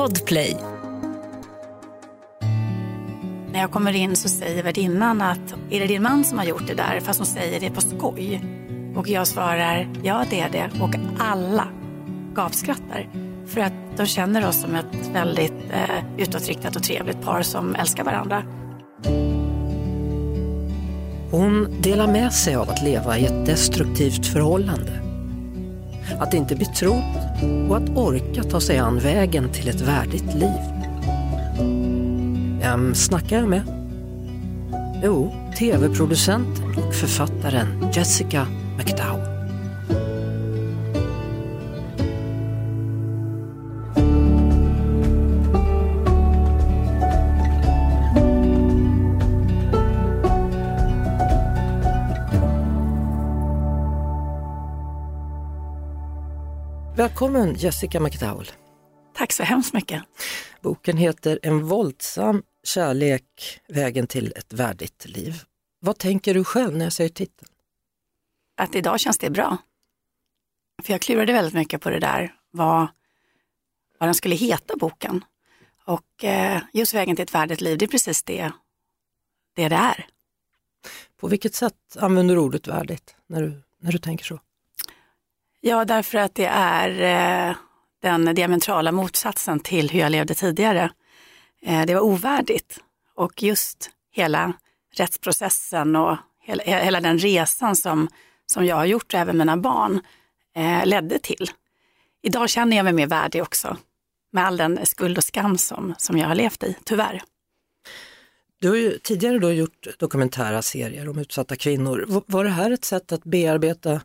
Podplay. När jag kommer in så säger värdinnan att är det din man som har gjort det där? Fast hon säger det på skoj. Och jag svarar ja det är det. Och alla gapskrattar. För att de känner oss som ett väldigt eh, utåtriktat och trevligt par som älskar varandra. Hon delar med sig av att leva i ett destruktivt förhållande. Att inte bli trodd och att orka ta sig an vägen till ett värdigt liv. Vem snackar jag med? Jo, tv-producenten och författaren Jessica McDowell. Välkommen Jessica McDowell. Tack så hemskt mycket. Boken heter En våldsam kärlek, vägen till ett värdigt liv. Vad tänker du själv när jag säger titeln? Att idag känns det bra. För jag klurade väldigt mycket på det där, vad, vad den skulle heta boken. Och eh, just vägen till ett värdigt liv, det är precis det det, det är. På vilket sätt använder du ordet värdigt när du, när du tänker så? Ja, därför att det är eh, den diametrala motsatsen till hur jag levde tidigare. Eh, det var ovärdigt och just hela rättsprocessen och hela, hela den resan som, som jag har gjort och även mina barn eh, ledde till. Idag känner jag mig mer värdig också med all den skuld och skam som, som jag har levt i, tyvärr. Du har ju tidigare då gjort dokumentära serier om utsatta kvinnor. Var det här ett sätt att bearbeta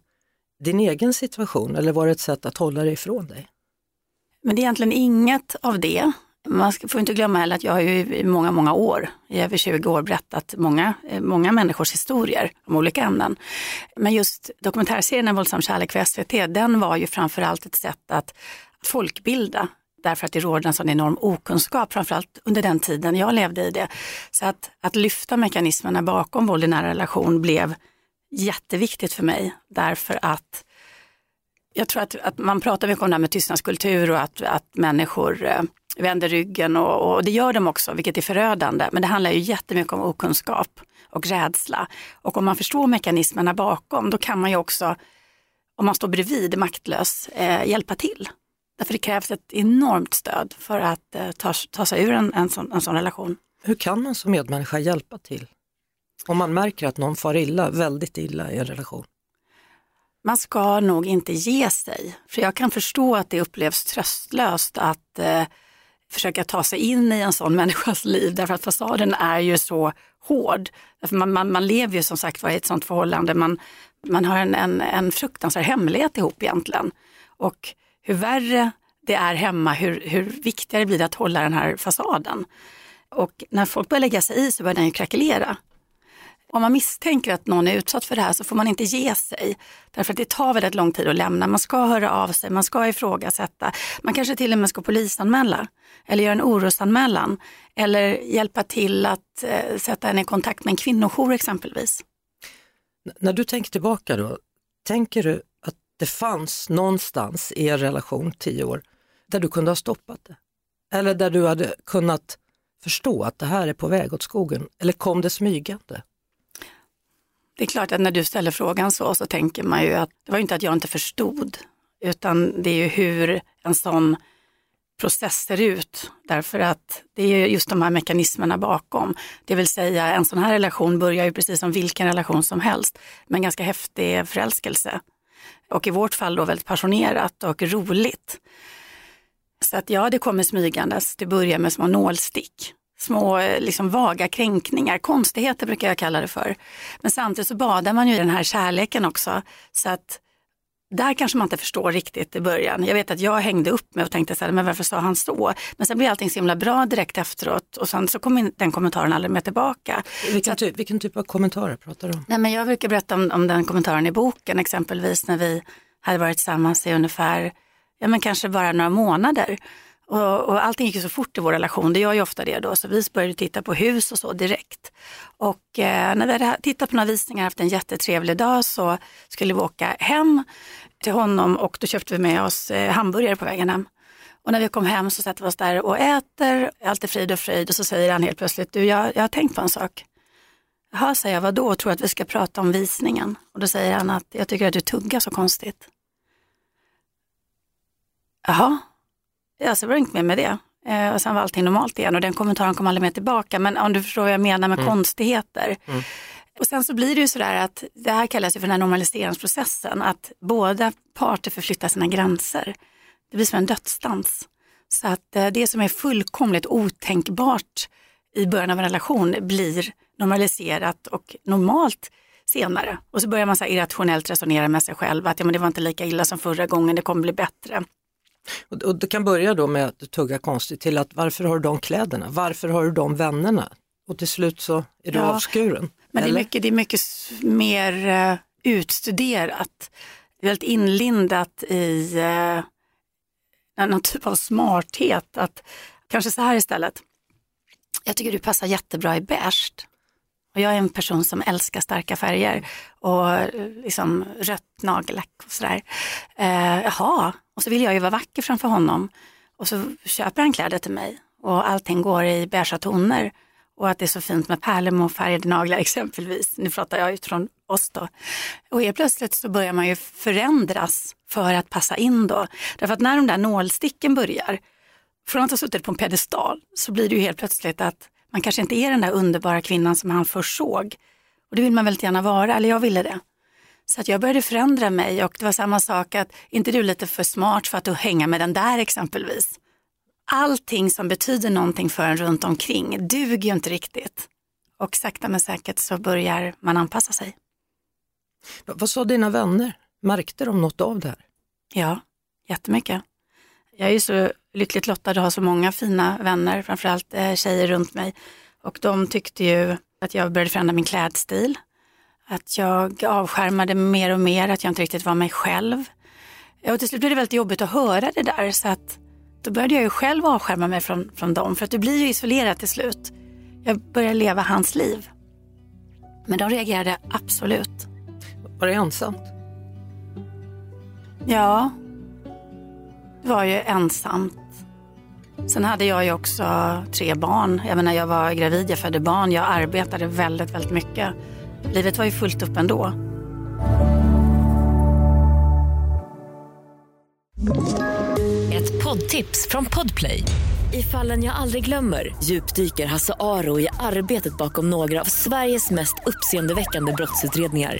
din egen situation eller var det ett sätt att hålla dig ifrån dig? Men det är egentligen inget av det. Man får inte glömma heller att jag har ju i många, många år, i över 20 år, berättat många, eh, många människors historier om olika ämnen. Men just dokumentärserien En våldsam kärlek för SVT, den var ju framförallt ett sätt att folkbilda därför att det råder en sån enorm okunskap, framförallt under den tiden jag levde i det. Så att, att lyfta mekanismerna bakom våld i nära relation blev jätteviktigt för mig därför att jag tror att, att man pratar mycket om det här med tystnadskultur och att, att människor eh, vänder ryggen och, och, det gör de också, vilket är förödande. Men det handlar ju jättemycket om okunskap och rädsla. Och om man förstår mekanismerna bakom, då kan man ju också, om man står bredvid maktlös, eh, hjälpa till. Därför det krävs ett enormt stöd för att eh, ta, ta sig ur en, en, sån, en sån relation. Hur kan man som medmänniska hjälpa till? Om man märker att någon far illa, väldigt illa i en relation? Man ska nog inte ge sig. För jag kan förstå att det upplevs tröstlöst att eh, försöka ta sig in i en sån människas liv därför att fasaden är ju så hård. Man, man, man lever ju som sagt var i ett sånt förhållande. Man, man har en, en, en fruktansvärd hemlighet ihop egentligen. Och hur värre det är hemma, hur, hur viktigare blir det att hålla den här fasaden. Och när folk börjar lägga sig i så börjar den ju krackelera. Om man misstänker att någon är utsatt för det här så får man inte ge sig. Därför att det tar väldigt lång tid att lämna. Man ska höra av sig, man ska ifrågasätta. Man kanske till och med ska polisanmäla eller göra en orosanmälan. Eller hjälpa till att eh, sätta en i kontakt med en kvinnojour exempelvis. N när du tänker tillbaka då, tänker du att det fanns någonstans i er relation tio år där du kunde ha stoppat det? Eller där du hade kunnat förstå att det här är på väg åt skogen? Eller kom det smygande? Det är klart att när du ställer frågan så, så tänker man ju att det var inte att jag inte förstod, utan det är ju hur en sån process ser ut. Därför att det är just de här mekanismerna bakom. Det vill säga en sån här relation börjar ju precis som vilken relation som helst med en ganska häftig förälskelse. Och i vårt fall då väldigt passionerat och roligt. Så att ja, det kommer smygandes. Det börjar med små nålstick små liksom, vaga kränkningar, konstigheter brukar jag kalla det för. Men samtidigt så badar man ju i den här kärleken också. Så att där kanske man inte förstår riktigt i början. Jag vet att jag hängde upp mig och tänkte så här, men varför sa han så? Men sen blev allting så himla bra direkt efteråt och sen så kom den kommentaren aldrig mer tillbaka. Vilken, att, typ, vilken typ av kommentarer pratar du om? Nej, men jag brukar berätta om, om den kommentaren i boken, exempelvis när vi hade varit tillsammans i ungefär, ja men kanske bara några månader. Och, och allting gick ju så fort i vår relation, det gör ju ofta det då, så vi började titta på hus och så direkt. Och eh, när vi hade tittat på några visningar, haft en jättetrevlig dag, så skulle vi åka hem till honom och då köpte vi med oss eh, hamburgare på vägen hem. Och när vi kom hem så sätter vi oss där och äter, allt är frid och fröjd och så säger han helt plötsligt, du jag, jag har tänkt på en sak. Jaha, säger jag, vadå, tror att vi ska prata om visningen? Och då säger han att jag tycker att du tuggar så konstigt. Jaha, ja, så var det inget mer med det. Eh, och sen var allting normalt igen och den kommentaren kom aldrig mer tillbaka. Men om du förstår vad jag menar med mm. konstigheter. Mm. Och sen så blir det ju sådär att det här kallas ju för den här normaliseringsprocessen, att båda parter förflyttar sina gränser. Det blir som en dödsdans. Så att eh, det som är fullkomligt otänkbart i början av en relation blir normaliserat och normalt senare. Och så börjar man så irrationellt resonera med sig själv att ja, men det var inte lika illa som förra gången, det kommer bli bättre. Och, och det kan börja då med att du tuggar konstigt till att varför har du de kläderna? Varför har du de vännerna? Och till slut så är du ja, avskuren. Men det är, mycket, det är mycket mer uh, utstuderat. Väldigt inlindat i uh, någon typ av smarthet. Att, kanske så här istället. Jag tycker du passar jättebra i beige. Och jag är en person som älskar starka färger och liksom rött nagellack och sådär. Eh, jaha, och så vill jag ju vara vacker framför honom. Och så köper han kläder till mig och allting går i beiga toner. Och att det är så fint med pärlemorfärgade naglar exempelvis. Nu pratar jag utifrån oss då. Och helt plötsligt så börjar man ju förändras för att passa in då. Därför att när de där nålsticken börjar, från att ha suttit på en pedestal så blir det ju helt plötsligt att man kanske inte är den där underbara kvinnan som han först såg. Och det vill man väldigt gärna vara, eller jag ville det. Så att jag började förändra mig och det var samma sak att, inte du lite för smart för att du hänga med den där exempelvis. Allting som betyder någonting för en runt omkring duger ju inte riktigt. Och sakta men säkert så börjar man anpassa sig. Vad sa dina vänner? Märkte de något av det här? Ja, jättemycket. Jag är ju så lyckligt lottad att ha så många fina vänner, framförallt eh, tjejer runt mig. Och de tyckte ju att jag började förändra min klädstil. Att jag avskärmade mer och mer, att jag inte riktigt var mig själv. Och till slut blev det väldigt jobbigt att höra det där så att då började jag ju själv avskärma mig från, från dem för att du blir ju isolerad till slut. Jag började leva hans liv. Men de reagerade absolut. Var det ensamt? Ja, var ju ensamt. Sen hade jag ju också tre barn. Även när jag var gravid, jag födde barn. Jag arbetade väldigt, väldigt mycket. Livet var ju fullt upp ändå. Ett poddtips från Podplay. I fallen jag aldrig glömmer djupdyker Hasse Aro i arbetet bakom några av Sveriges mest uppseendeväckande brottsutredningar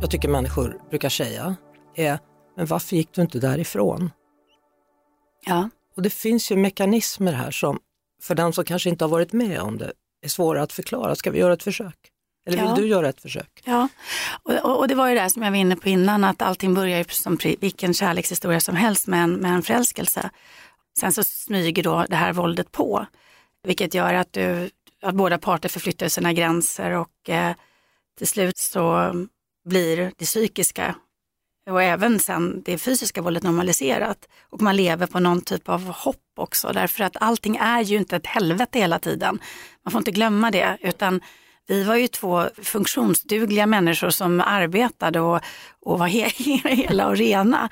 jag tycker människor brukar säga är, men varför gick du inte därifrån? Ja. Och det finns ju mekanismer här som för den som kanske inte har varit med om det är svåra att förklara. Ska vi göra ett försök? Eller vill ja. du göra ett försök? Ja, och, och, det var ju det som jag var inne på innan, att allting börjar ju som vilken kärlekshistoria som helst med en, med en förälskelse. Sen så smyger då det här våldet på, vilket gör att, du, att båda parter förflyttar sina gränser och eh, till slut så blir det psykiska och även sen det fysiska våldet normaliserat. Och man lever på någon typ av hopp också därför att allting är ju inte ett helvete hela tiden. Man får inte glömma det utan vi var ju två funktionsdugliga människor som arbetade och, och var hela och rena.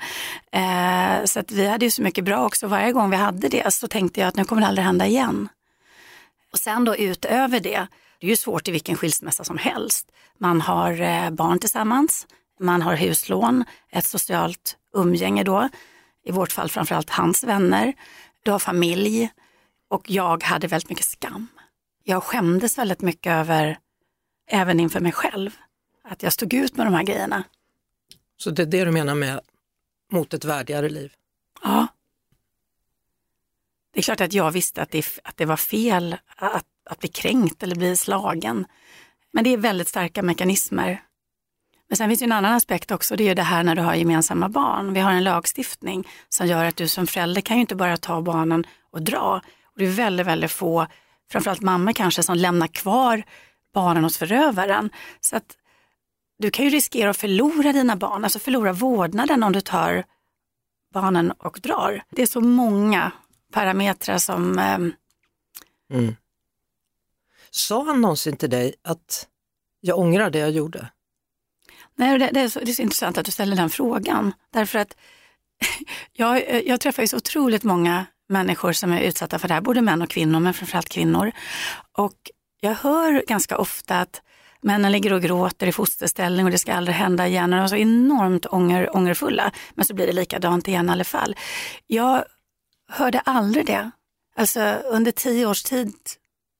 Eh, så att vi hade ju så mycket bra också. Varje gång vi hade det så tänkte jag att nu kommer det aldrig hända igen. Och sen då utöver det, det är ju svårt i vilken skilsmässa som helst. Man har eh, barn tillsammans, man har huslån, ett socialt umgänge då, i vårt fall framförallt hans vänner. Du har familj och jag hade väldigt mycket skam. Jag skämdes väldigt mycket över, även inför mig själv, att jag stod ut med de här grejerna. Så det är det du menar med mot ett värdigare liv? Ja. Det är klart att jag visste att det, att det var fel att, att bli kränkt eller bli slagen. Men det är väldigt starka mekanismer. Men sen finns det en annan aspekt också, det är ju det här när du har gemensamma barn. Vi har en lagstiftning som gör att du som förälder kan ju inte bara ta barnen och dra. Och det är väldigt, väldigt få, framförallt mammor kanske, som lämnar kvar barnen hos förövaren. Så att du kan ju riskera att förlora dina barn, alltså förlora vårdnaden om du tar barnen och drar. Det är så många parametrar som... Eh... Mm. Sa han någonsin till dig att jag ångrar det jag gjorde? Nej, det, det, är så, det är så intressant att du ställer den frågan. Därför att jag, jag träffar ju så otroligt många människor som är utsatta för det här, både män och kvinnor, men framförallt kvinnor. Och jag hör ganska ofta att männen ligger och gråter i fosterställning och det ska aldrig hända igen. Och de är så enormt ånger, ångerfulla, men så blir det likadant igen i alla fall. Jag hörde aldrig det. Alltså under tio års tid,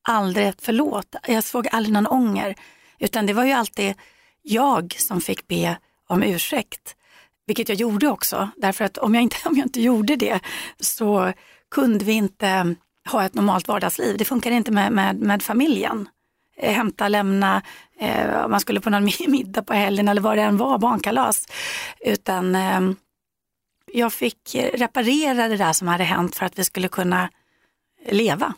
aldrig ett förlåt. Jag såg aldrig någon ånger, utan det var ju alltid jag som fick be om ursäkt. Vilket jag gjorde också, därför att om jag inte, om jag inte gjorde det så kunde vi inte ha ett normalt vardagsliv. Det funkar inte med, med, med familjen. Eh, hämta, lämna, eh, man skulle på någon middag på helgen eller vad det än var, barnkalas. Utan eh, jag fick reparera det där som hade hänt för att vi skulle kunna leva.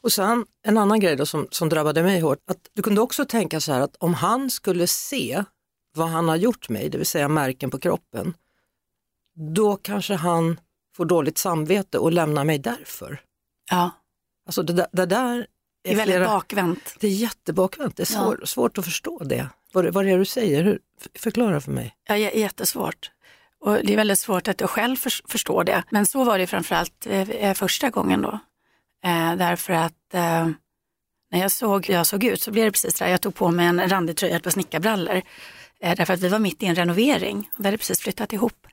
Och sen en annan grej då som, som drabbade mig hårt, att du kunde också tänka så här att om han skulle se vad han har gjort mig, det vill säga märken på kroppen, då kanske han får dåligt samvete och lämnar mig därför. Ja. Alltså det, det där är, det är väldigt flera, bakvänt. Det är jättebakvänt, det är svår, ja. svårt att förstå det. Vad, vad är det du säger? Hur, förklara för mig. Ja, jättesvårt. Och det är väldigt svårt att själv förstå det. Men så var det framförallt eh, första gången då. Eh, därför att eh, när jag såg hur jag såg ut så blev det precis där. Jag tog på mig en randig tröja, ett par snickarbrallor. Eh, därför att vi var mitt i en renovering. Vi hade precis flyttat ihop.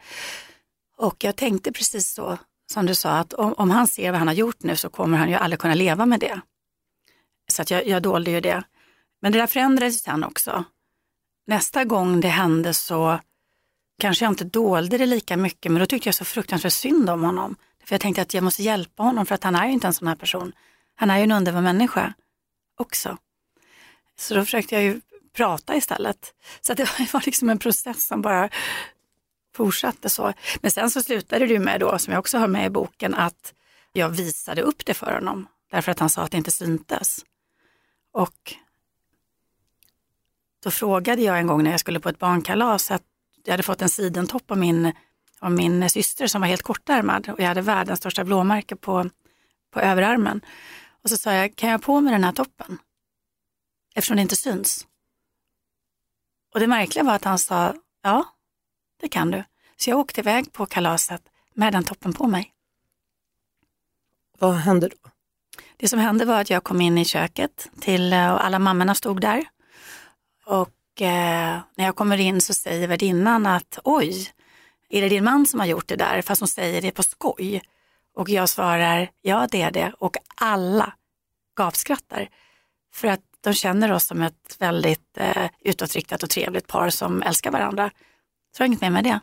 Och jag tänkte precis så som du sa, att om, om, han ser vad han har gjort nu så kommer han ju aldrig kunna leva med det. Så att jag, jag dolde ju det. Men det där förändrades sen också. Nästa gång det hände så kanske jag inte dolde det lika mycket, men då tyckte jag så fruktansvärt synd om honom. För jag tänkte att jag måste hjälpa honom för att han är ju inte en sån här person. Han är ju en underbar människa också. Så då försökte jag ju prata istället. Så det var liksom en process som bara fortsatte så. Men sen så slutade det ju med då, som jag också har med i boken, att jag visade upp det för honom. Därför att han sa att det inte syntes. Och då frågade jag en gång när jag skulle på ett barnkalas att jag hade fått en sidentopp av min av min syster som var helt kortärmad och jag hade världens största blåmärke på, på överarmen. Och så sa jag, kan jag på mig den här toppen? Eftersom det inte syns. Och det märkliga var att han sa, ja, det kan du. Så jag åkte iväg på kalaset med den toppen på mig. Vad hände då? Det som hände var att jag kom in i köket till, och alla mammorna stod där. Och eh, när jag kommer in så säger värdinnan att oj, är det din man som har gjort det där? Fast hon säger det på skoj. Och jag svarar, ja det är det. Och alla gapskrattar. För att de känner oss som ett väldigt eh, utåtriktat och trevligt par som älskar varandra. Så jag har inget mer med det.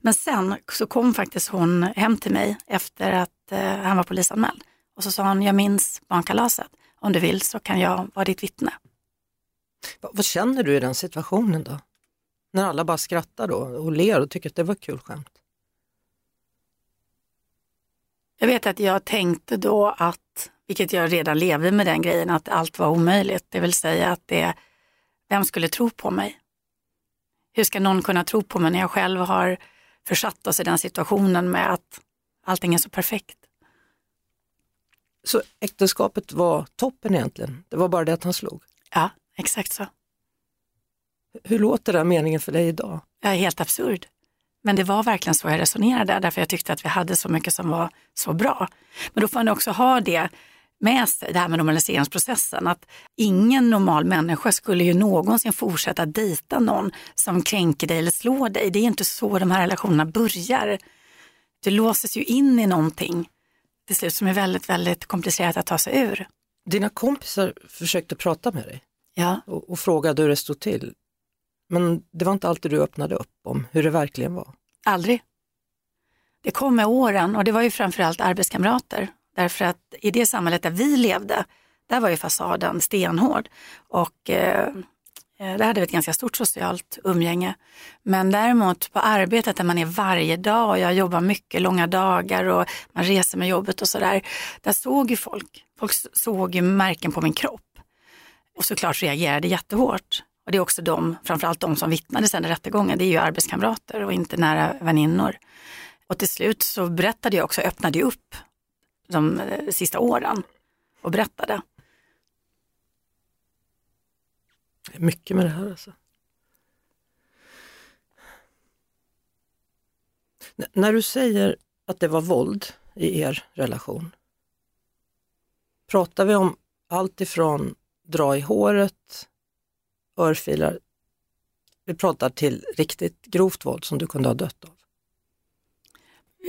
Men sen så kom faktiskt hon hem till mig efter att eh, han var polisanmäld. Och så sa hon, jag minns barnkalaset. Om du vill så kan jag vara ditt vittne. Vad känner du i den situationen då? När alla bara skrattar då och ler och tycker att det var kul skämt. Jag vet att jag tänkte då att, vilket jag redan levde med den grejen, att allt var omöjligt. Det vill säga att det, vem skulle tro på mig? Hur ska någon kunna tro på mig när jag själv har försatt oss i den situationen med att allting är så perfekt? Så äktenskapet var toppen egentligen? Det var bara det att han slog? Ja, exakt så. Hur låter den meningen för dig idag? Är helt absurd. Men det var verkligen så jag resonerade, därför jag tyckte att vi hade så mycket som var så bra. Men då får man också ha det med sig, det här med normaliseringsprocessen, att ingen normal människa skulle ju någonsin fortsätta dejta någon som kränker dig eller slår dig. Det är inte så de här relationerna börjar. Du låses ju in i någonting till slut som är väldigt, väldigt komplicerat att ta sig ur. Dina kompisar försökte prata med dig ja. och, och frågade hur det stod till. Men det var inte alltid du öppnade upp om hur det verkligen var? Aldrig. Det kom med åren och det var ju framförallt arbetskamrater. Därför att i det samhället där vi levde, där var ju fasaden stenhård. Och eh, eh, Där hade vi ett ganska stort socialt umgänge. Men däremot på arbetet där man är varje dag och jag jobbar mycket, långa dagar och man reser med jobbet och sådär. Där såg ju folk, folk såg ju märken på min kropp. Och såklart reagerade jättehårt. Och det är också de, framförallt de som vittnade sen i rättegången, det är ju arbetskamrater och inte nära väninnor. Och till slut så berättade jag också, öppnade jag upp de eh, sista åren och berättade. Det är mycket med det här alltså. N- när du säger att det var våld i er relation, pratar vi om allt ifrån dra i håret, örfilar, vi pratar till riktigt grovt våld som du kunde ha dött av?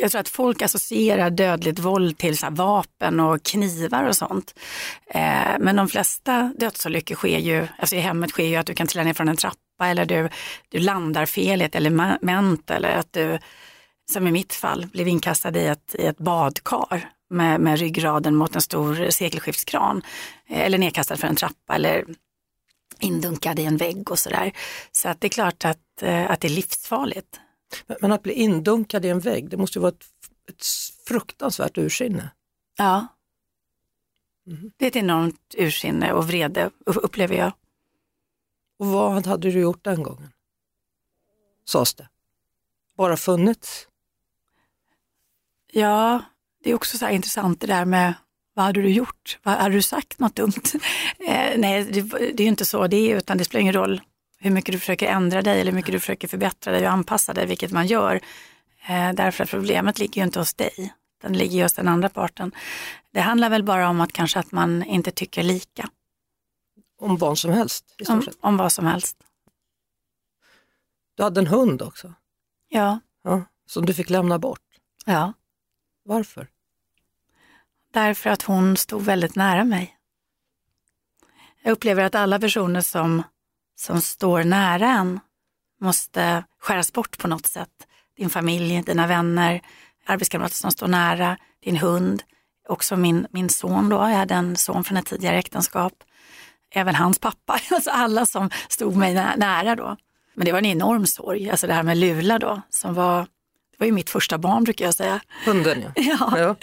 jag tror att folk associerar dödligt våld till så här vapen och knivar och sånt. Eh, men de flesta dödsolyckor sker ju, alltså i hemmet sker ju att du kan trilla ner från en trappa eller du, du landar fel i ett element eller att du, som i mitt fall, blev inkastad i ett, i ett badkar med, med ryggraden mot en stor sekelskiftskran. Eh, eller nedkastad för en trappa eller indunkad i en vägg och sådär. Så att det är klart att, eh, att det är livsfarligt. Men, att bli indunkad i en vägg, det måste ju vara ett, ett fruktansvärt ursinne. Ja. Det är ett enormt ursinne och vrede upp- upplever jag. Och vad hade du gjort den gången? Sades det. Bara funnits? Ja, det är också så här intressant det där med vad hade du gjort? Vad, hade du sagt något dumt? Eh, nej, det, det är ju inte så det är, utan det spelar ingen roll hur mycket du försöker ändra dig eller hur mycket du försöker förbättra dig och anpassa dig, vilket man gör. Eh, därför att problemet ligger ju inte hos dig, den ligger ju hos den andra parten. Det handlar väl bara om att kanske att man inte tycker lika Om vad som helst om, om vad som helst. Du hade en hund också, Ja, ja, som du fick lämna bort. ja. Varför? Därför att hon stod väldigt nära mig. Jag upplever att alla personer som, som står nära en måste skäras bort på något sätt. Din familj, dina vänner, arbetskamrater som står nära, din hund, också min, min son då, jag hade en son från ett tidigare äktenskap, även hans pappa, alltså alla som stod mig nä- nära då. Men det var en enorm sorg, alltså det här med Lula då, som var, det var ju mitt första barn brukar jag säga. Hunden ja. Ja. ja.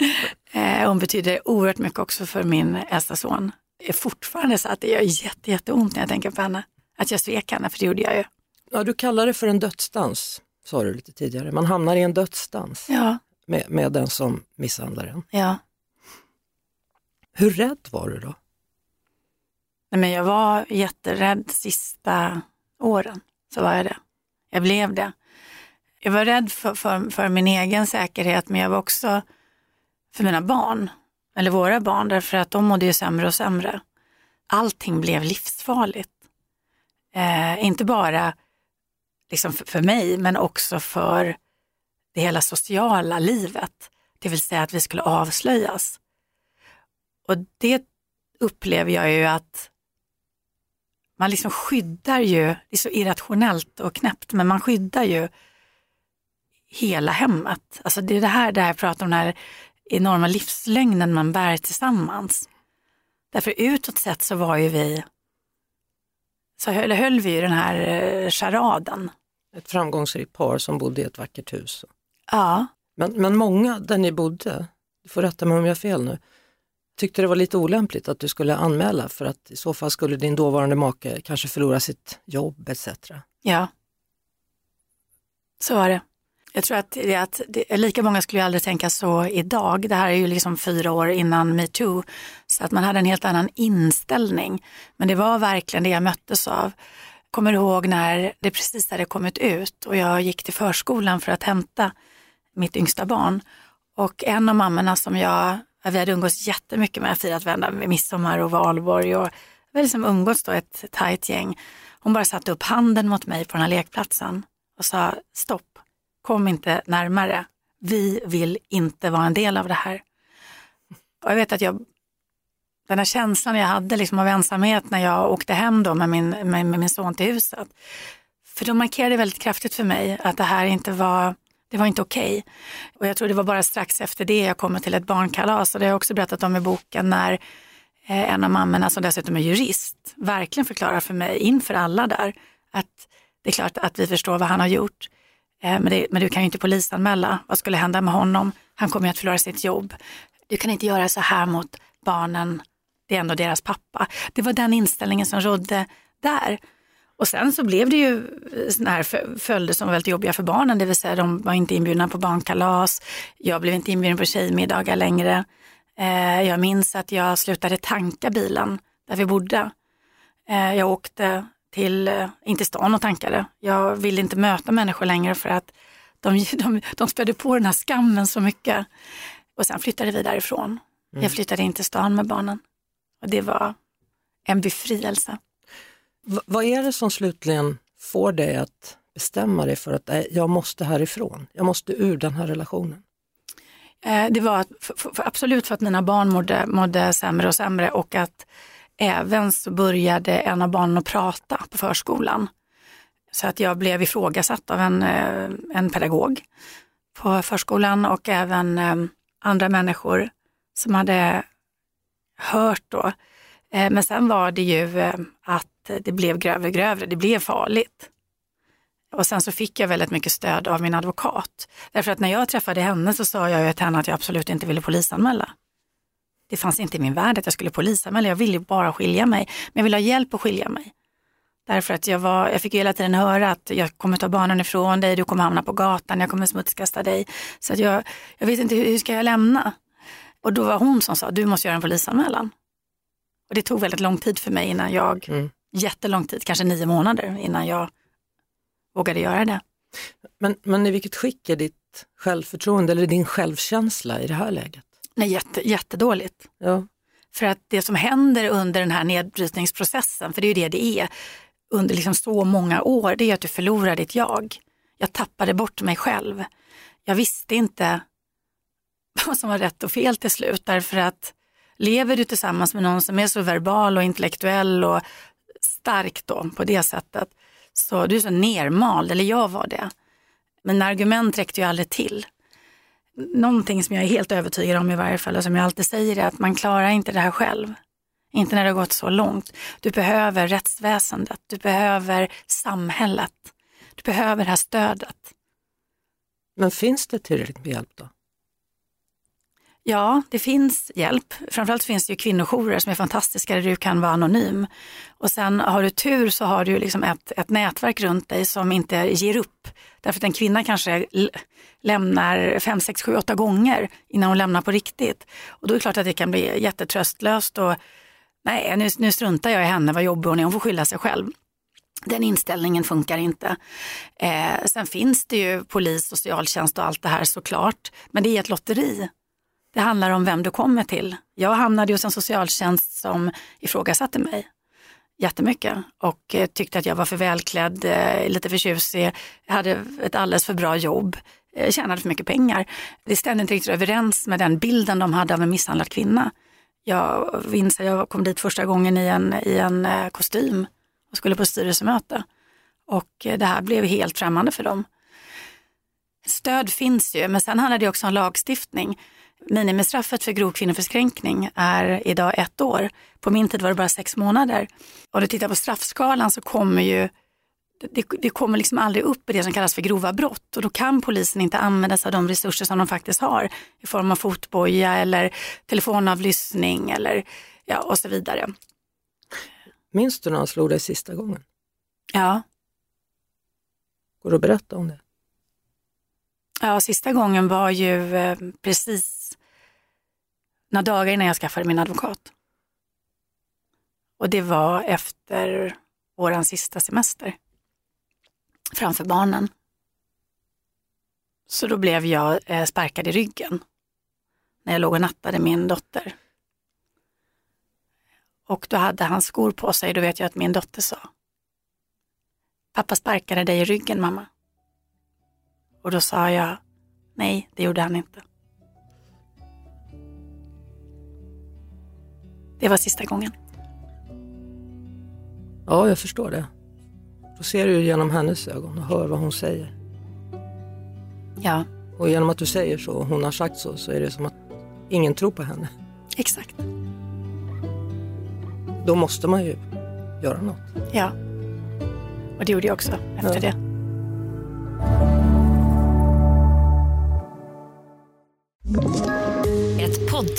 Eh, hon betyder oerhört mycket också för min äldsta son. Det är fortfarande så att det gör jätte, jätteont när jag tänker på henne. Att jag svek henne, för det gjorde jag ju. ja. Du kallar det för en dödsdans, sa du lite tidigare. Man hamnar i en dödsdans Ja, med, med den som misshandlar en. ja. Hur rädd var du då? Nej, men jag var jätterädd sista åren. Så var jag det. Jag blev det. Jag var rädd för, för, för min egen säkerhet, men jag var också för mina barn. Eller våra barn, därför att de mådde ju sämre och sämre. Allting blev livsfarligt. Eh, inte bara liksom för, för mig, men också för det hela sociala livet. Det vill säga att vi skulle avslöjas. Och det upplever jag ju att man liksom skyddar ju, det är så irrationellt och knäppt, men man skyddar ju hela hemmet. Alltså det är det här där jag pratar om den här enorma livslögnen man bär tillsammans. Därför utåt sett så var ju vi, så höll, höll vi ju den här eh, charaden. Ett framgångsrikt par som bodde i ett vackert hus. Ja, Men, men många där ni bodde, du får rätta mig om jag har fel nu, tyckte det var lite olämpligt att du skulle anmäla för att i så fall skulle din dåvarande make kanske förlora sitt jobb etc. ja. Så var det. Jag tror att, det, att det, lika många skulle ju aldrig tänka så idag. Det här är ju liksom fyra år innan metoo. Så att man hade en helt annan inställning. Men det var verkligen det jag möttes av. Kommer ihåg när det precis hade kommit ut och jag gick till förskolan för att hämta mitt yngsta barn. Och en av mammorna som jag, vi hade umgåtts jättemycket med, firat vända med midsommar och valborg och vi hade liksom umgåtts då ett tajt gäng. Hon bara satte upp handen mot mig på den här lekplatsen och sa stopp, kom inte närmare. Vi vill inte vara en del av det här. Och jag vet att jag, den här känslan jag hade liksom av ensamhet när jag åkte hem då med min, med, med min son till huset. För då markerade det väldigt kraftigt för mig att det här inte var, det var inte okej. Och jag tror det var bara strax efter det jag kom till ett barnkalas och det har jag också berättat om i boken när eh, en av mammorna som dessutom är jurist, verkligen förklarar för mig inför alla där att det är klart att vi förstår vad han har gjort. Eh, men, det, men du kan ju inte polisanmäla. Vad skulle hända med honom? Han kommer ju att förlora sitt jobb. Du kan inte göra så här mot barnen. Det är ändå deras pappa. Det var den inställningen som rådde där. Och sen så blev det ju eh, såna här följder som var väldigt jobbiga för barnen, det vill säga de var inte inbjudna på barnkalas, jag blev inte inbjuden på tjejmiddagar längre. Eh, jag minns att jag slutade tanka bilen där vi bodde. Jag åkte till, eh, inte stan och tankade. Jag ville inte möta människor längre för att de, de, de spädde på den här skammen så mycket. Och sen flyttade vi därifrån. Mm. Jag flyttade in till stan med barnen. Och det var en befrielse. V vad är det som slutligen får dig att bestämma dig för att jag måste härifrån, jag måste ur den här relationen? Eh, det var för, för, absolut för att mina barn mådde, mådde sämre och sämre och att även så började en av barnen att prata på förskolan. Så att jag blev ifrågasatt av en, eh, en pedagog på förskolan och även eh, andra människor som hade hört då. Eh, men sen var det ju att det blev grövre och grövre, det blev farligt. Och sen så fick jag väldigt mycket stöd av min advokat. Därför att när jag träffade henne så sa jag ju till henne att jag absolut inte ville polisanmäla. Det fanns inte i min värld att jag skulle polisanmäla, jag ville bara skilja mig. Men jag ville ha hjälp att skilja mig. Därför att jag, var, jag fick hela tiden höra att jag kommer ta barnen ifrån dig, du kommer hamna på gatan, jag kommer smutskasta dig. Så att jag, jag vet inte hur, hur ska jag lämna? Och då var hon som sa, du måste göra en polisanmälan. Och det tog väldigt lång tid för mig innan jag, mm. jättelång tid, kanske nio månader innan jag vågade göra det. Men, men i vilket skick är ditt självförtroende eller din självkänsla i det här läget? Nej, jätte, jättedåligt. Ja. För att det som händer under den här nedbrytningsprocessen, för det är ju det det är, under liksom så många år, det är att du förlorar ditt jag. Jag tappade bort mig själv. Jag visste inte vad som var rätt och fel till slut därför att lever du tillsammans med någon som är så verbal och intellektuell och stark då på det sättet så du är så nermald, eller jag var det. Men argument räckte ju aldrig till. Någonting som jag är helt övertygad om i varje fall och som jag alltid säger är att man klarar inte det här själv. Inte när det har gått så långt. Du behöver rättsväsendet, du behöver samhället, du behöver det här stödet. Men finns det tillräckligt med hjälp då? Ja, det finns hjälp. Framförallt finns det ju kvinnojourer som är fantastiska där du kan vara anonym. Och sen har du tur så har du liksom ett, ett nätverk runt dig som inte ger upp. Därför att en kvinna kanske lämnar fem, sex, sju, åtta gånger innan hon lämnar på riktigt. Och då är det klart att det kan bli jättetröstlöst och nej, nu, nu struntar jag i henne, vad jobbig hon är, hon får skylla sig själv. Den inställningen funkar inte. Eh, sen finns det ju polis, socialtjänst och allt det här såklart, men det är ett lotteri. Det handlar om vem du kommer till. Jag hamnade hos en socialtjänst som ifrågasatte mig jättemycket och eh, tyckte att jag var för välklädd, eh, lite för tjusig, hade ett alldeles för bra jobb, eh, tjänade för mycket pengar. Det stämde inte riktigt överens med den bilden de hade av en misshandlad kvinna. Jag minns att jag kom dit första gången i en, i en kostym och skulle på styrelsemöte. Och det här blev helt främmande för dem. Stöd finns ju, men sen handlar det också om lagstiftning. Minimistraffet för grov kvinnoförskränkning är idag ett år. På min tid var det bara sex månader. Om du tittar på straffskalan så kommer ju det, det, kommer liksom aldrig upp i det som kallas för grova brott och då kan polisen inte använda sig av de resurser som de faktiskt har i form av fotboja eller telefonavlyssning eller ja, och så vidare. Minns du när han slog dig sista gången? Ja. Går det att berätta om det? Ja, sista gången var ju eh, precis några dagar innan jag skaffade min advokat. Och det var efter våran sista semester. Framför barnen. Så då blev jag eh, sparkad i ryggen när jag låg och nattade min dotter. Och då hade han skor på sig, då vet jag att min dotter sa Pappa sparkade dig i ryggen mamma. Och då sa jag nej, det gjorde han inte. Det var sista gången. Ja, jag förstår det. Då ser du genom hennes ögon och hör vad hon säger. Ja. Och genom att du säger så och hon har sagt så, så är det som att ingen tror på henne. Exakt. då måste man ju göra något. Ja, och det gjorde jag också efter Ja. det.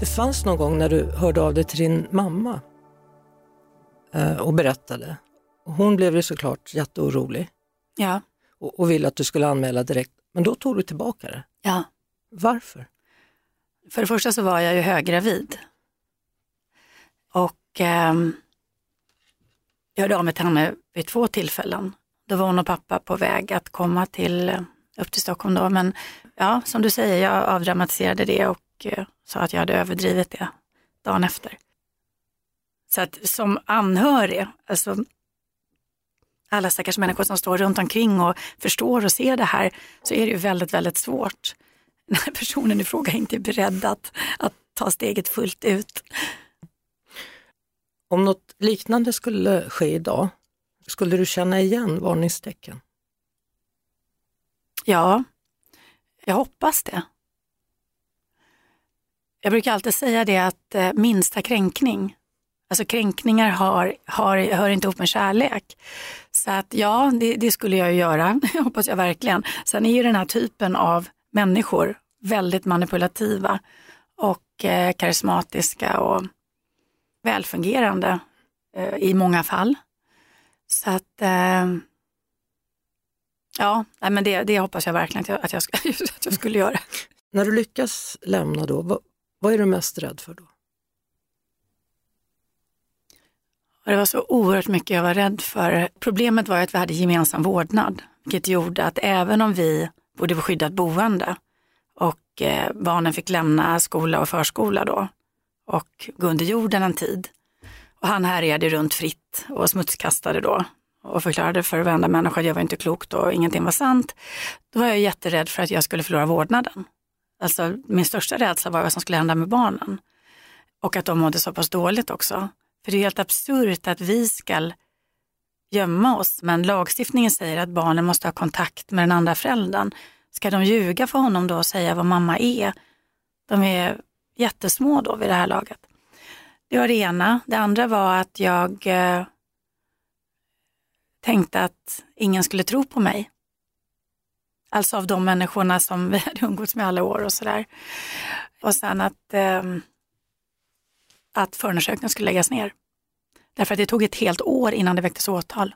Det fanns någon gång när du hörde av dig till din mamma eh, och berättade. Hon blev ju såklart jätteorolig Ja, och, och ville att du skulle anmäla direkt. Men då tog du tillbaka det. ja. Varför? För det första så var jag ju höggravid. Och ehm, jag hörde av mig till henne vid två tillfällen. Då var hon och pappa på väg att komma till, eh, upp till Stockholm då. Men ja, som du säger, jag avdramatiserade det och eh, sa att jag hade överdrivit det dagen efter. Så att som anhörig, alltså alla stackars människor som står runt omkring och förstår och ser det här, så är det ju väldigt, väldigt svårt när personen i fråga inte är beredd att, att ta steget fullt ut. Om något liknande skulle ske idag, skulle du känna igen varningstecken? Ja, jag hoppas det. Jag brukar alltid säga det att eh, minsta kränkning, alltså kränkningar har, har, hör inte ihop med kärlek. Så att ja, det, det skulle jag ju göra, hoppas jag verkligen. Sen är ju den här typen av människor väldigt manipulativa och eh, karismatiska och välfungerande eh, i många fall. Så att eh, Ja, nej, men det, det hoppas jag verkligen att jag, att jag, att jag skulle göra. När du lyckas lämna då, vad, vad är du mest rädd för då? Det var så oerhört mycket jag var rädd för. Problemet var ju att vi hade gemensam vårdnad, vilket gjorde att även om vi bodde på skyddat boende och eh, barnen fick lämna skola och förskola då och gå under jorden en tid och han härjade runt fritt och smutskastade då och förklarade för varenda människa att jag var inte klok då och ingenting var sant. Då var jag jätterädd för att jag skulle förlora vårdnaden. Alltså min största rädsla var vad som skulle hända med barnen. Och att de mådde så pass dåligt också. För det är helt absurt att vi ska gömma oss, men lagstiftningen säger att barnen måste ha kontakt med den andra föräldern. Ska de ljuga för honom då och säga vad mamma är? De är jättesmå då vid det här laget. Det var det ena. Det andra var att jag eh, tänkte att ingen skulle tro på mig. Alltså av de människorna som vi hade umgåtts med alla år och sådär. Och sen att, eh, att förundersökningen skulle läggas ner. Därför att det tog ett helt år innan det väcktes åtal.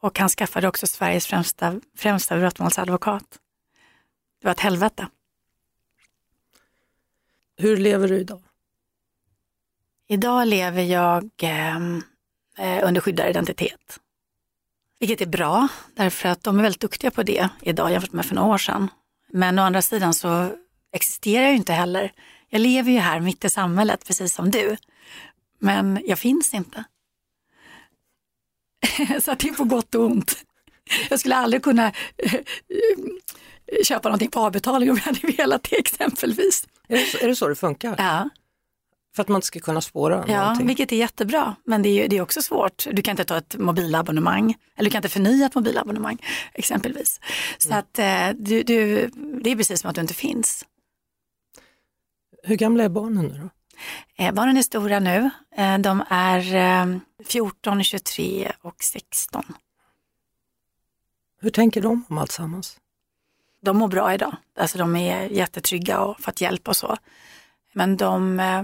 Och han skaffade också Sveriges främsta, främsta brottmålsadvokat. Det var ett helvete. Hur lever du idag? Idag lever jag eh, eh, under skyddad identitet. Vilket är bra, därför att de är väldigt duktiga på det idag jämfört med för några år sedan. Men å andra sidan så existerar jag ju inte heller. Jag lever ju här mitt i samhället, precis som du. Men jag finns inte. så att det är på gott och ont. Jag skulle aldrig kunna eh, köpa någonting på avbetalning om jag hade velat det exempelvis. Är det, så- är det så det funkar? Ja. För att man inte ska kunna spåra Ja, någonting? vilket är jättebra, men det är, ju- det är också svårt. Du kan inte ta ett mobilabonnemang, eller du kan inte förnya ett mobilabonnemang exempelvis. Så att eh, du, du, det är precis som att du inte finns. Hur gamla är barnen nu då? Eh, barnen är stora nu. Eh, de är eh, 14, 23 och 16. Hur tänker de om alltsammans? De mår bra idag. Alltså de är jättetrygga och fått hjälp och så. Men de, eh,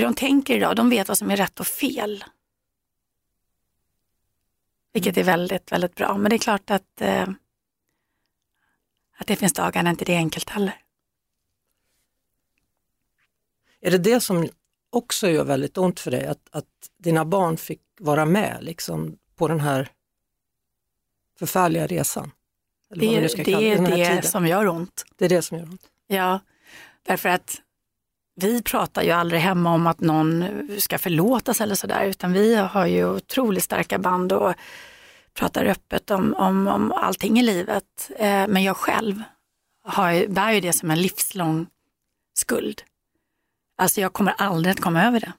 hur de tänker idag, de vet vad som är rätt och fel. Vilket är väldigt, väldigt bra. Men det är klart att, eh, att det finns dagar när inte det är enkelt heller. Är det det som också gör väldigt ont för dig, att, att dina barn fick vara med liksom, på den här förfärliga resan? Eller Det är ska det, kalla är det som gör ont. Det är det som gör ont. Ja, därför att vi pratar ju aldrig hemma om att någon ska förlåtas eller sådär, utan vi har ju otroligt starka band och pratar öppet om, om, om allting i livet. Eh, men jag själv har, bär ju det som en livslång skuld. Alltså jag kommer aldrig att komma över det.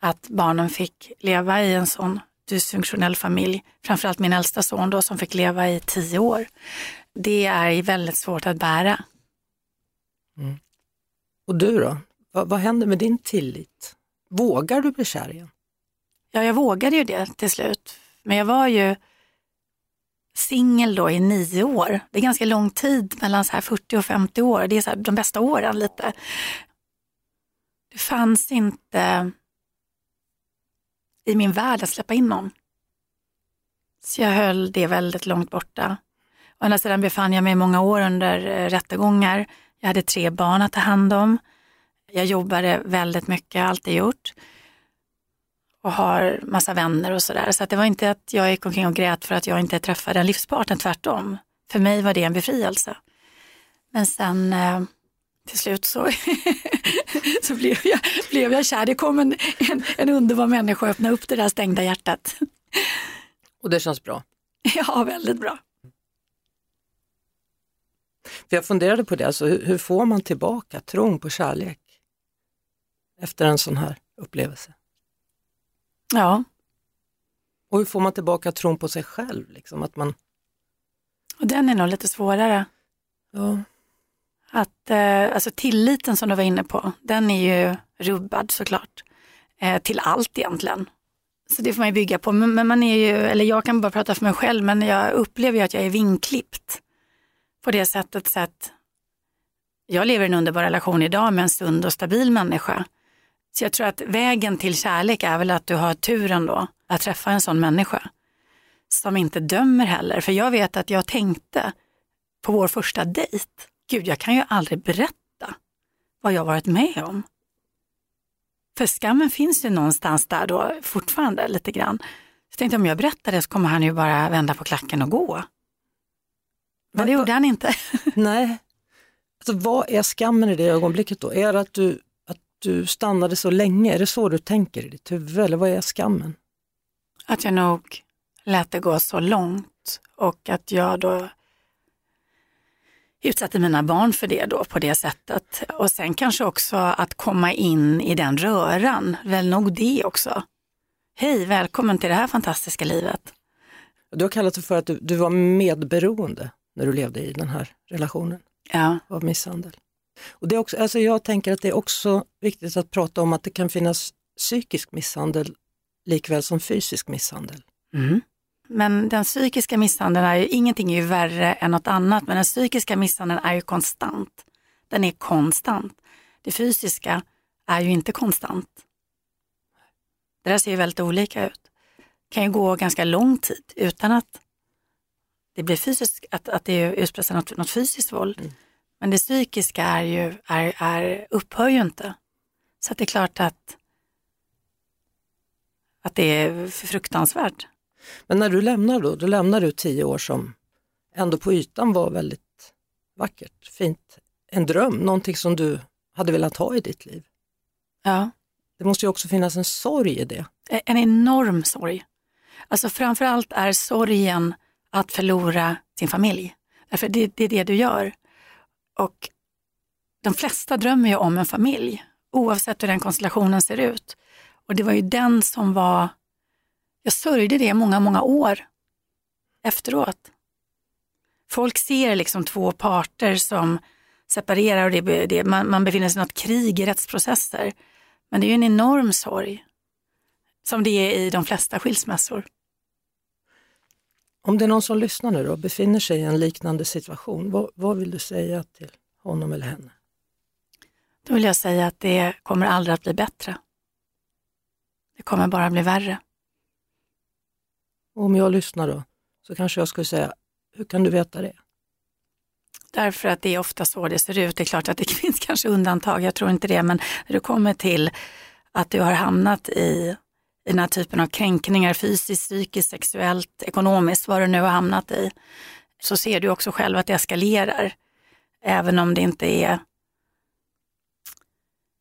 Att barnen fick leva i en sån dysfunktionell familj, framförallt min äldsta son då som fick leva i tio år. Det är väldigt svårt att bära. Mm. Och du då? Vad, vad händer med din tillit? Vågar du bli kär igen? Ja, jag vågade ju det till slut. Men jag var ju singel då i nio år. Det är ganska lång tid mellan så här 40 och 50 år. Det är så här de bästa åren lite. Det fanns inte i min värld att släppa in någon. Så jag höll det väldigt långt borta. Å andra sidan befann jag mig i många år under eh, rättegångar. Jag hade tre barn att ta hand om. Jag jobbade väldigt mycket, alltid gjort och har massa vänner och sådär. Så att det var inte att jag gick omkring och grät för att jag inte träffade en livspartner, tvärtom. För mig var det en befrielse. Men sen eh, till slut så, så blev, jag, blev jag kär. Det kom en, en, en underbar människa och öppnade upp det där stängda hjärtat. Och det känns bra. Ja, väldigt bra. För jag funderade på det, alltså, hur, hur får man tillbaka tron på kärlek efter en sån här upplevelse? Ja, Och hur får man tillbaka tron på sig själv? Liksom, att man, och den är nog lite svårare. ja, Att, eh, alltså tilliten som du var inne på, den är ju rubbad såklart. Eh, till allt egentligen. Så det får man ju bygga på. Men, men man är ju, eller jag kan bara prata för mig själv, men jag upplever ju att jag är vinklippt. På det sättet så att jag lever i en underbar relation idag med en sund och stabil människa. Så jag tror att vägen till kärlek är väl att du har turen då att träffa en sån människa. Som inte dömer heller. För jag vet att jag tänkte på vår första dejt, gud jag kan ju aldrig berätta vad jag varit med om. För skammen finns ju någonstans där då fortfarande lite grann. Så tänkte jag, om jag berättar det så kommer han ju bara vända på klacken och gå. Men det gjorde han inte. nej. Alltså, vad är skammen i det ögonblicket då? Är det att du, att du stannade så länge? Är det så du tänker i ditt huvud eller vad är skammen? Att jag nog lät det gå så långt och att jag då utsatte mina barn för det då på det sättet. Och sen kanske också att komma in i den röran, väl nog det också. Hej, välkommen till det här fantastiska livet. Du har kallat det för att du, du var medberoende när du levde i den här relationen Ja, av misshandel. Och det är också, alltså jag tänker att det är också viktigt att prata om att det kan finnas psykisk misshandel likväl som fysisk misshandel. Mm. Men den psykiska misshandeln är ju, ingenting är ju värre än något annat, men den psykiska misshandeln är ju konstant. Den är konstant. Det fysiska är ju inte konstant. Det där ser ju väldigt olika ut. Det kan ju gå ganska lång tid utan att det blir fysiskt, att, att det utspelar sig något, något fysiskt våld. Men det psykiska är ju, är, är, upphör ju inte. Så det är klart att, att det är fruktansvärt. Men när du lämnar då, då lämnar du tio år som ändå på ytan var väldigt vackert, fint. En dröm, någonting som du hade velat ha i ditt liv. Ja. Det måste ju också finnas en sorg i det. En enorm sorg. Alltså framförallt är sorgen att förlora sin familj. Därför det, det är det du gör. Och de flesta drömmer ju om en familj, oavsett hur den konstellationen ser ut. Och det var ju den som var, jag sörjde det många, många år efteråt. Folk ser liksom två parter som separerar och det, det, man, man befinner sig i något krig i rättsprocesser. Men det är ju en enorm sorg som det är i de flesta skilsmässor. Om det är någon som lyssnar nu och befinner sig i en liknande situation, vad, vad vill du säga till honom eller henne? Då vill jag säga att det kommer aldrig att bli bättre. Det kommer bara bli värre. Och om jag lyssnar då, så kanske jag skulle säga, hur kan du veta det? Därför att det är ofta så det ser ut. Det är klart att det finns kanske undantag, jag tror inte det, men när du kommer till att du har hamnat i, i den här typen av kränkningar, fysiskt, psykiskt, sexuellt, ekonomiskt, vad du nu har hamnat i, så ser du också själv att det eskalerar. Även om det inte är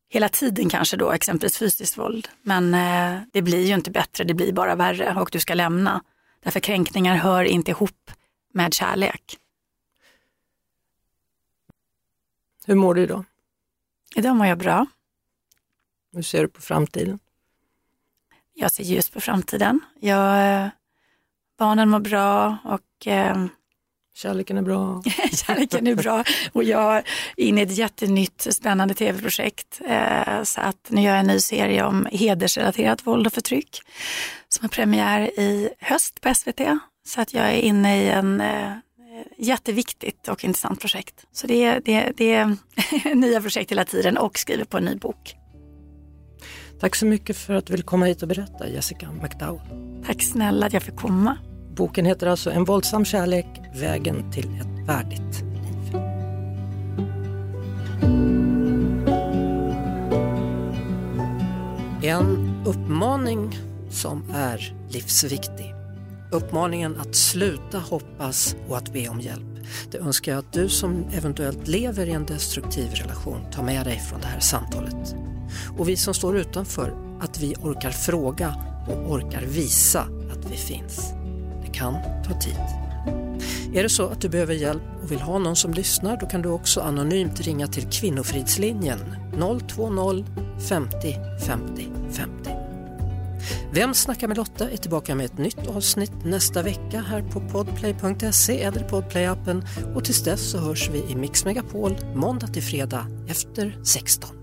hela tiden kanske då, exempelvis fysiskt våld. Men eh, det blir ju inte bättre, det blir bara värre och du ska lämna. Därför kränkningar hör inte ihop med kärlek. Hur mår du idag? Idag mår jag bra. Hur ser du på framtiden? Jag ser ljus på framtiden. Jag, eh, barnen mår bra och eh, Kärleken är bra. kärleken är bra. Och jag är inne i ett jättenytt spännande tv-projekt. Eh, så att nu gör jag en ny serie om hedersrelaterat våld och förtryck som har premiär i höst på SVT. Så att jag är inne i en eh, jätteviktigt och intressant projekt. Så det är, det, är- det är nya projekt hela tiden och skriver på en ny bok. Tack så mycket för att du vill komma hit och berätta, Jessica McDowell. Tack snälla att jag fick komma. Boken heter alltså En våldsam kärlek, vägen till ett värdigt liv. En uppmaning som är livsviktig. Uppmaningen att sluta hoppas och att be om hjälp. Det önskar jag att du som eventuellt lever i en destruktiv relation tar med dig från det här samtalet. Och vi som står utanför, att vi orkar fråga och orkar visa att vi finns. Det kan ta tid. Är det så att du behöver hjälp och vill ha någon som lyssnar då kan du också anonymt ringa till Kvinnofridslinjen 020 50 50 50. Vem snackar med Lotta är tillbaka med ett nytt avsnitt nästa vecka här på podplay.se eller podplayappen och tills dess så hörs vi i Mix Megapol måndag till fredag efter 16.